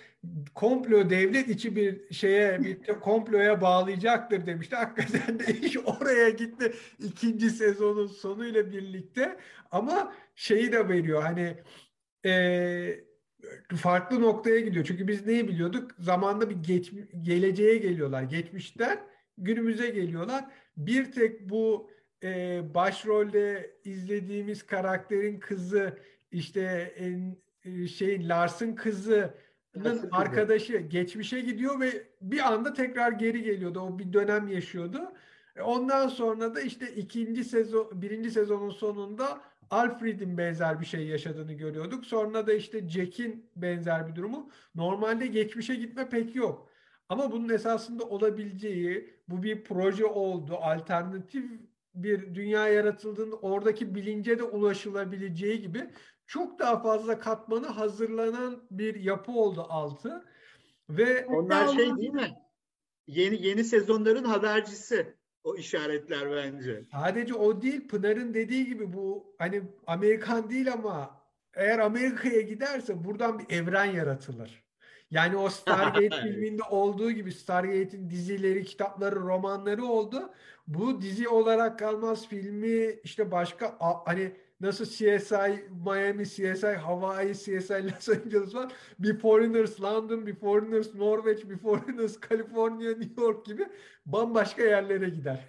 komplo devlet içi bir şeye bir komploya bağlayacaktır demişti. Hakikaten de iş oraya gitti ikinci sezonun sonuyla birlikte. Ama şeyi de veriyor hani eee farklı noktaya gidiyor. Çünkü biz neyi biliyorduk? Zamanda bir geç, geleceğe geliyorlar. Geçmişten günümüze geliyorlar. Bir tek bu e, başrolde izlediğimiz karakterin kızı işte e, şeyin Lars'ın kızının arkadaşı geçmişe gidiyor ve bir anda tekrar geri geliyordu. O bir dönem yaşıyordu. E, ondan sonra da işte ikinci sezon, birinci sezonun sonunda Alfred'in benzer bir şey yaşadığını görüyorduk. Sonra da işte Jack'in benzer bir durumu. Normalde geçmişe gitme pek yok. Ama bunun esasında olabileceği, bu bir proje oldu, alternatif bir dünya yaratıldığında oradaki bilince de ulaşılabileceği gibi çok daha fazla katmanı hazırlanan bir yapı oldu altı. Ve onlar şey değil mi? Yeni yeni sezonların habercisi o işaretler bence. Sadece o değil Pınar'ın dediği gibi bu hani Amerikan değil ama eğer Amerika'ya giderse buradan bir evren yaratılır. Yani o Stargate filminde olduğu gibi Stargate'in dizileri, kitapları, romanları oldu. Bu dizi olarak kalmaz filmi işte başka hani Nasıl CSI Miami, CSI Hawaii, CSI Los Angeles var. Bir Foreigners London, bir Foreigners Norveç, bir Foreigners California, New York gibi bambaşka yerlere gider.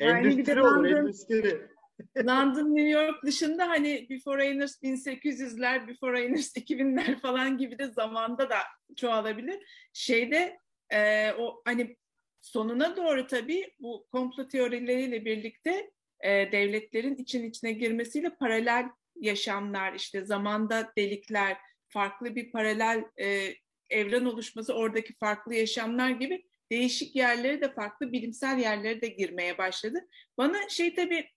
Endüstri olur, endüstri. London, New York dışında hani bir Foreigners 1800'ler, bir Foreigners 2000'ler falan gibi de zamanda da çoğalabilir. Şeyde e, o hani sonuna doğru tabii bu komplo teorileriyle birlikte e, devletlerin için içine girmesiyle paralel yaşamlar, işte zamanda delikler, farklı bir paralel e, evren oluşması, oradaki farklı yaşamlar gibi değişik yerlere de farklı bilimsel yerlere de girmeye başladı. Bana şey tabii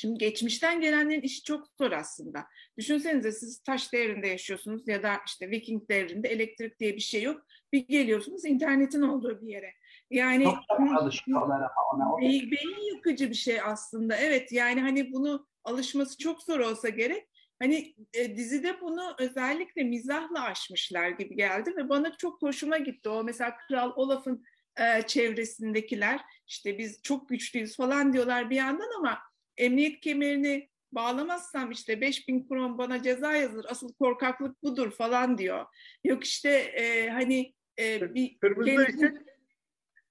Şimdi geçmişten gelenlerin işi çok zor aslında. Düşünsenize siz taş devrinde yaşıyorsunuz ya da işte Viking devrinde elektrik diye bir şey yok. Bir geliyorsunuz internetin olduğu bir yere. Yani alışıyorlar ama ona. Beyin, beyin yıkıcı bir şey aslında. Evet yani hani bunu alışması çok zor olsa gerek. Hani e, dizide bunu özellikle mizahla aşmışlar gibi geldi ve bana çok hoşuma gitti. O mesela Kral Olaf'ın e, çevresindekiler işte biz çok güçlüyüz falan diyorlar bir yandan ama emniyet kemerini bağlamazsam işte 5000 kron bana ceza yazılır. Asıl korkaklık budur falan diyor. Yok işte e, hani e, bir Kırmızı kendisi, ışık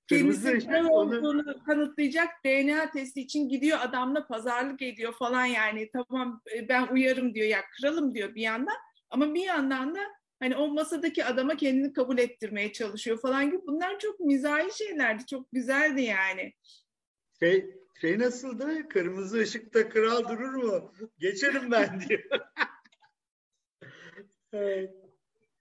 Kırmızı ışık ne onu olduğunu kanıtlayacak DNA testi için gidiyor adamla pazarlık ediyor falan yani tamam e, ben uyarım diyor ya kralım diyor bir yandan ama bir yandan da hani o masadaki adama kendini kabul ettirmeye çalışıyor falan gibi bunlar çok mizahi şeylerdi çok güzeldi yani. şey, şey nasıldı? Kırmızı ışıkta kral durur mu? Geçerim ben diyor. evet.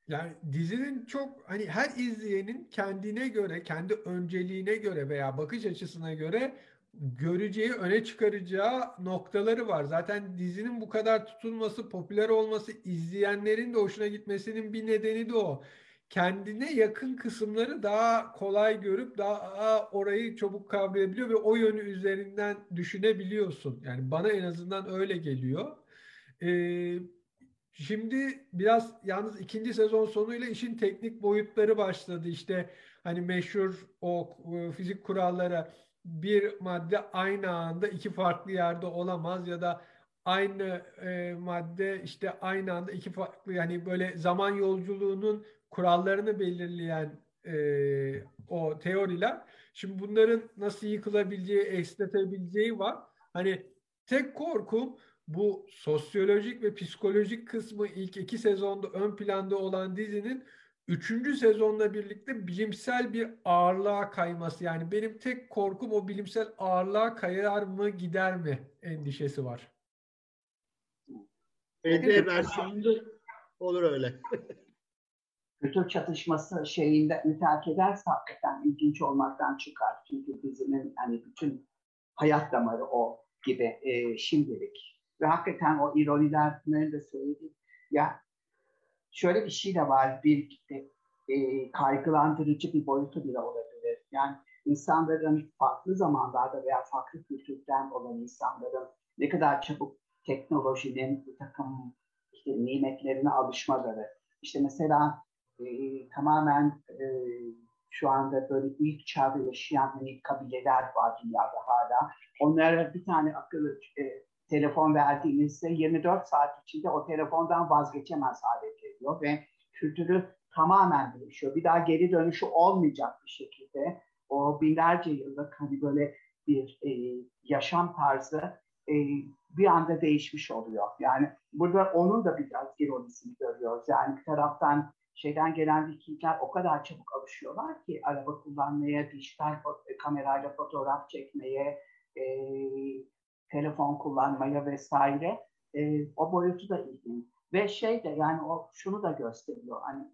Yani dizinin çok hani her izleyenin kendine göre, kendi önceliğine göre veya bakış açısına göre göreceği, öne çıkaracağı noktaları var. Zaten dizinin bu kadar tutulması, popüler olması, izleyenlerin de hoşuna gitmesinin bir nedeni de o. Kendine yakın kısımları daha kolay görüp daha orayı çabuk kavrayabiliyor ve o yönü üzerinden düşünebiliyorsun. Yani bana en azından öyle geliyor. Ee, Şimdi biraz yalnız ikinci sezon sonuyla işin teknik boyutları başladı. İşte hani meşhur o e, fizik kurallara bir madde aynı anda iki farklı yerde olamaz ya da aynı e, madde işte aynı anda iki farklı yani böyle zaman yolculuğunun kurallarını belirleyen e, o teoriler. Şimdi bunların nasıl yıkılabileceği, esnetebileceği var. Hani tek korkum bu sosyolojik ve psikolojik kısmı ilk iki sezonda ön planda olan dizinin üçüncü sezonla birlikte bilimsel bir ağırlığa kayması. Yani benim tek korkum o bilimsel ağırlığa kayar mı gider mi endişesi var. PD versiyonunda olur öyle. kültür çatışması şeyinde terk ederse hakikaten ilginç olmaktan çıkar. Çünkü dizinin hani bütün hayat damarı o gibi e, şimdilik ve hakikaten o ironiler de söyledi. Ya şöyle bir şey de var. Bir e, kaygılandırıcı bir boyutu bile olabilir. Yani insanların farklı zamanlarda veya farklı kültürden olan insanların ne kadar çabuk teknolojinin bir takım işte nimetlerine alışmaları. İşte mesela e, tamamen e, şu anda böyle ilk çağda yaşayan hani kabileler var dünyada hala. Onlara bir tane akıllı e, telefon verdiğinizde 24 saat içinde o telefondan vazgeçemez hale geliyor ve kültürü tamamen değişiyor. Bir daha geri dönüşü olmayacak bir şekilde o binlerce yıllık hani böyle bir e, yaşam tarzı e, bir anda değişmiş oluyor. Yani burada onun da biraz ironisini görüyoruz. Yani bir taraftan şeyden gelen Vikingler o kadar çabuk alışıyorlar ki araba kullanmaya, dijital kamerayla fotoğraf çekmeye, e, telefon kullanmaya vesaire e, o boyutu da ilginç. Ve şey de yani o şunu da gösteriyor hani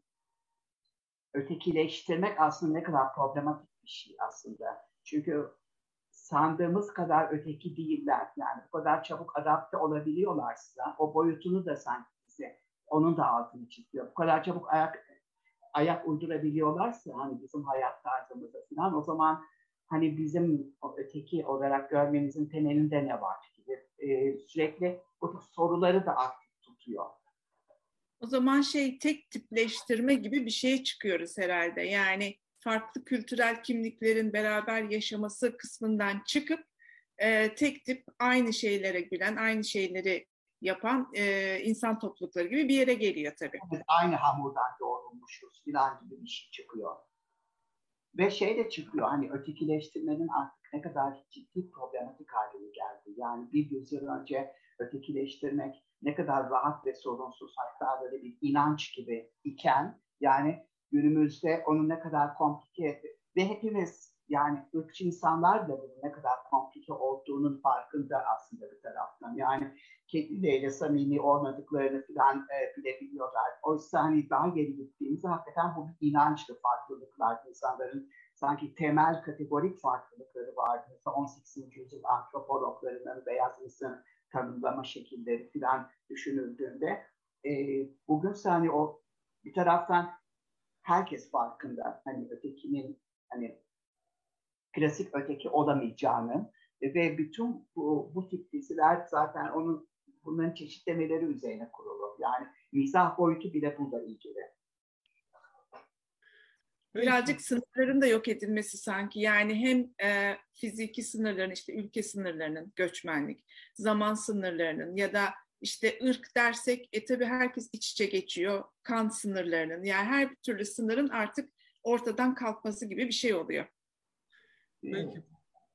ötekileştirmek aslında ne kadar problematik bir şey aslında. Çünkü sandığımız kadar öteki değiller. Yani bu kadar çabuk adapte olabiliyorlarsa o boyutunu da sanki bize onun da altını çiziyor. Bu kadar çabuk ayak ayak uydurabiliyorlarsa hani bizim hayat tarzımıza falan o zaman hani bizim öteki olarak görmemizin temelinde ne var gibi e, sürekli bu soruları da aktif tutuyor. O zaman şey tek tipleştirme gibi bir şeye çıkıyoruz herhalde. Yani farklı kültürel kimliklerin beraber yaşaması kısmından çıkıp e, tek tip aynı şeylere gülen, aynı şeyleri yapan e, insan toplulukları gibi bir yere geliyor tabii. Evet, aynı hamurdan yoğrulmuşuz filan gibi bir şey çıkıyor. Ve şey de çıkıyor hani ötekileştirmenin artık ne kadar ciddi problematik haline geldi. Yani bir yüzyıl önce ötekileştirmek ne kadar rahat ve sorunsuz hatta böyle bir inanç gibi iken yani günümüzde onun ne kadar komplike ve hepimiz yani ırkçı insanlar da bunun ne kadar komplike olduğunun farkında aslında bir taraftan. Yani kendileriyle samimi olmadıklarını falan e, bilebiliyorlar. Oysa hani daha geri gittiğimizde hakikaten bu bir inançlı farklılıklar. insanların sanki temel kategorik farklılıkları vardı. Mesela 18. yüzyıl antropologlarının beyaz insan tanımlama şekilleri falan düşünüldüğünde e, bugün hani o bir taraftan herkes farkında hani ötekinin hani klasik öteki olamayacağını ve bütün bu, bu tip diziler zaten onun bunların çeşitlemeleri üzerine kurulu. Yani mizah boyutu bile burada ilgili. birazcık sınırların da yok edilmesi sanki. Yani hem e, fiziki sınırların işte ülke sınırlarının göçmenlik, zaman sınırlarının ya da işte ırk dersek e tabii herkes iç içe geçiyor. Kan sınırlarının yani her türlü sınırın artık ortadan kalkması gibi bir şey oluyor. Peki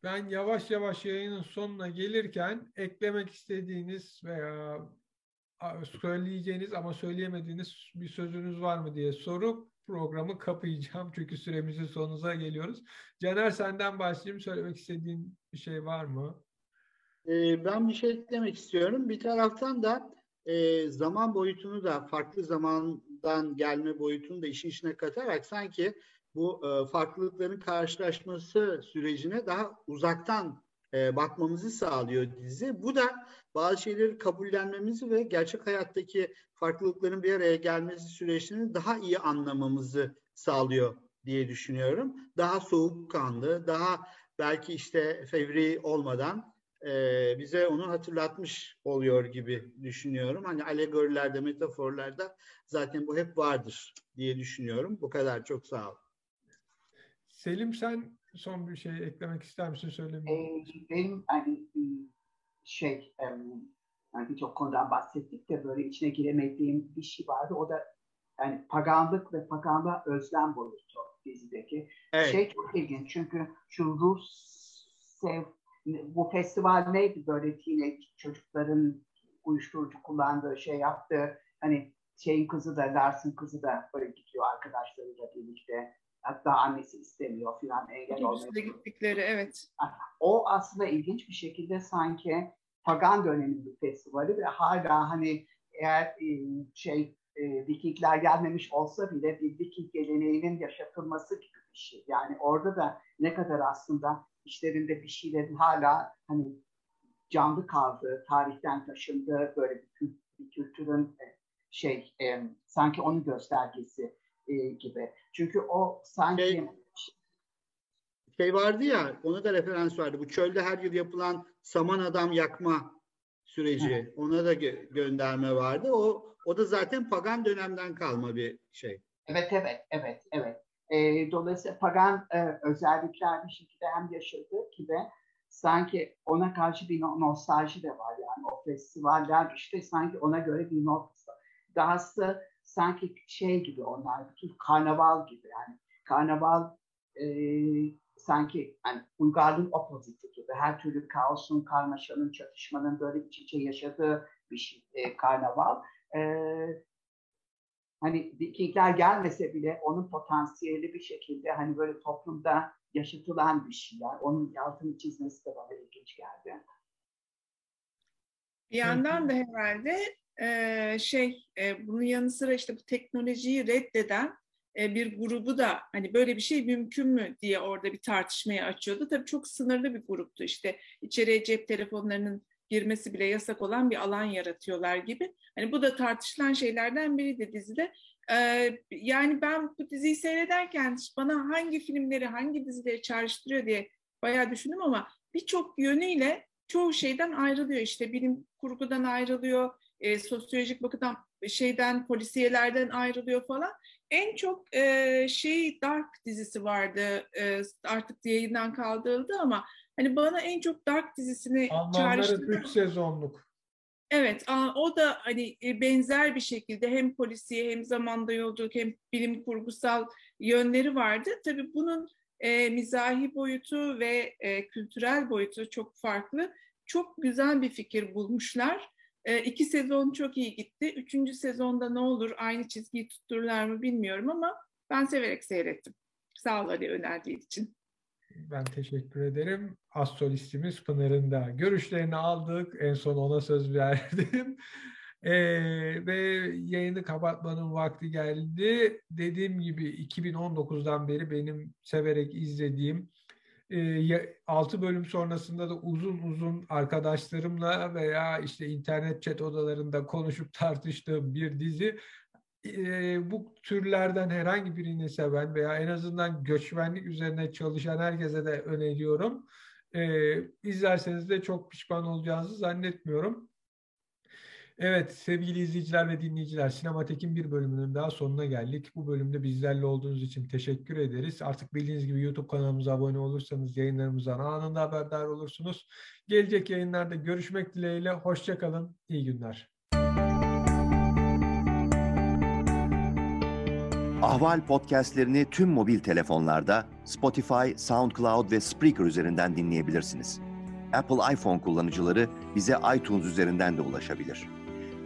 ben yavaş yavaş yayının sonuna gelirken eklemek istediğiniz veya söyleyeceğiniz ama söyleyemediğiniz bir sözünüz var mı diye sorup programı kapayacağım. Çünkü süremizin sonuna geliyoruz. Caner senden başlayayım. Söylemek istediğin bir şey var mı? Ee, ben bir şey eklemek istiyorum. Bir taraftan da e, zaman boyutunu da farklı zamandan gelme boyutunu da işin içine katarak sanki bu e, farklılıkların karşılaşması sürecine daha uzaktan e, bakmamızı sağlıyor dizi. Bu da bazı şeyleri kabullenmemizi ve gerçek hayattaki farklılıkların bir araya gelmesi süreçlerini daha iyi anlamamızı sağlıyor diye düşünüyorum. Daha soğukkanlı, daha belki işte fevri olmadan e, bize onu hatırlatmış oluyor gibi düşünüyorum. Hani alegorilerde, metaforlarda zaten bu hep vardır diye düşünüyorum. Bu kadar çok sağ ol. Selim sen son bir şey eklemek ister misin söylemeyi? Ee, benim hani şey yani birçok konudan bahsettik de böyle içine giremediğim bir şey vardı. O da yani paganlık ve paganlığa özlem boyutu dizideki. Evet. Şey çok ilginç çünkü şu Rus sev bu festival neydi böyle teenage çocukların uyuşturucu kullandığı şey yaptı. Hani şeyin kızı da Lars'ın kızı da böyle gidiyor arkadaşlarıyla birlikte Hatta annesi istemiyor filan engel olmaya. gittikleri evet. O aslında ilginç bir şekilde sanki pagan dönemi bir festivali ve hala hani eğer e, şey e, Vikingler gelmemiş olsa bile bir Viking geleneğinin yaşatılması gibi bir şey. Yani orada da ne kadar aslında işlerinde bir şeylerin hala hani canlı kaldığı, tarihten taşındığı böyle bir, bir kültürün e, şey e, sanki onun göstergesi e, gibi. Çünkü o sanki şey, şey vardı ya ona da referans vardı. Bu çölde her yıl yapılan saman adam yakma süreci. Evet. Ona da gö- gönderme vardı. O o da zaten pagan dönemden kalma bir şey. Evet evet evet evet. E, dolayısıyla pagan e, özellikler bir şekilde hem yaşadığı gibi sanki ona karşı bir nostalji de var yani o festivaller işte sanki ona göre bir not dahası sanki şey gibi onlar, bütün karnaval gibi yani. Karnaval e, sanki yani uygarlığın opoziti gibi. Her türlü kaosun, karmaşanın, çatışmanın böyle iç içe yaşadığı bir şey e, karnaval. E, hani Vikingler gelmese bile onun potansiyeli bir şekilde hani böyle toplumda yaşatılan bir şey. Yani onun altını çizmesi de bana ilginç geldi. Bir yandan da herhalde e, şey e, bunun yanı sıra işte bu teknolojiyi reddeden e, bir grubu da hani böyle bir şey mümkün mü diye orada bir tartışmaya açıyordu. Tabii çok sınırlı bir gruptu işte içeriye cep telefonlarının girmesi bile yasak olan bir alan yaratıyorlar gibi. Hani bu da tartışılan şeylerden biriydi dizide. Ee, yani ben bu diziyi seyrederken bana hangi filmleri, hangi dizileri çağrıştırıyor diye bayağı düşündüm ama birçok yönüyle çoğu şeyden ayrılıyor. İşte bilim kurgudan ayrılıyor, e, sosyolojik bakıdan şeyden polisiyelerden ayrılıyor falan. En çok e, şey Dark dizisi vardı e, artık yayından kaldırıldı ama hani bana en çok Dark dizisini çağrıştırdı. 3 sezonluk. Evet, o da hani e, benzer bir şekilde hem polisiye hem zamanda yolculuk hem bilim kurgusal yönleri vardı. Tabii bunun e, mizahi boyutu ve e, kültürel boyutu çok farklı. Çok güzel bir fikir bulmuşlar. E, iki sezon çok iyi gitti. Üçüncü sezonda ne olur aynı çizgiyi tuttururlar mı bilmiyorum ama ben severek seyrettim. Sağ ol Ali önerdiğin için. Ben teşekkür ederim. Astrolistimiz Pınar'ın da görüşlerini aldık. En son ona söz verdim. Ee, ve yayını kapatmanın vakti geldi. Dediğim gibi 2019'dan beri benim severek izlediğim 6 bölüm sonrasında da uzun uzun arkadaşlarımla veya işte internet chat odalarında konuşup tartıştığım bir dizi. E, bu türlerden herhangi birini seven veya en azından göçmenlik üzerine çalışan herkese de öneriyorum. E, izlerseniz de çok pişman olacağınızı zannetmiyorum. Evet sevgili izleyiciler ve dinleyiciler Sinematek'in bir bölümünün daha sonuna geldik. Bu bölümde bizlerle olduğunuz için teşekkür ederiz. Artık bildiğiniz gibi YouTube kanalımıza abone olursanız yayınlarımızdan anında haberdar olursunuz. Gelecek yayınlarda görüşmek dileğiyle. Hoşçakalın. İyi günler. Ahval podcastlerini tüm mobil telefonlarda Spotify, SoundCloud ve Spreaker üzerinden dinleyebilirsiniz. Apple iPhone kullanıcıları bize iTunes üzerinden de ulaşabilir.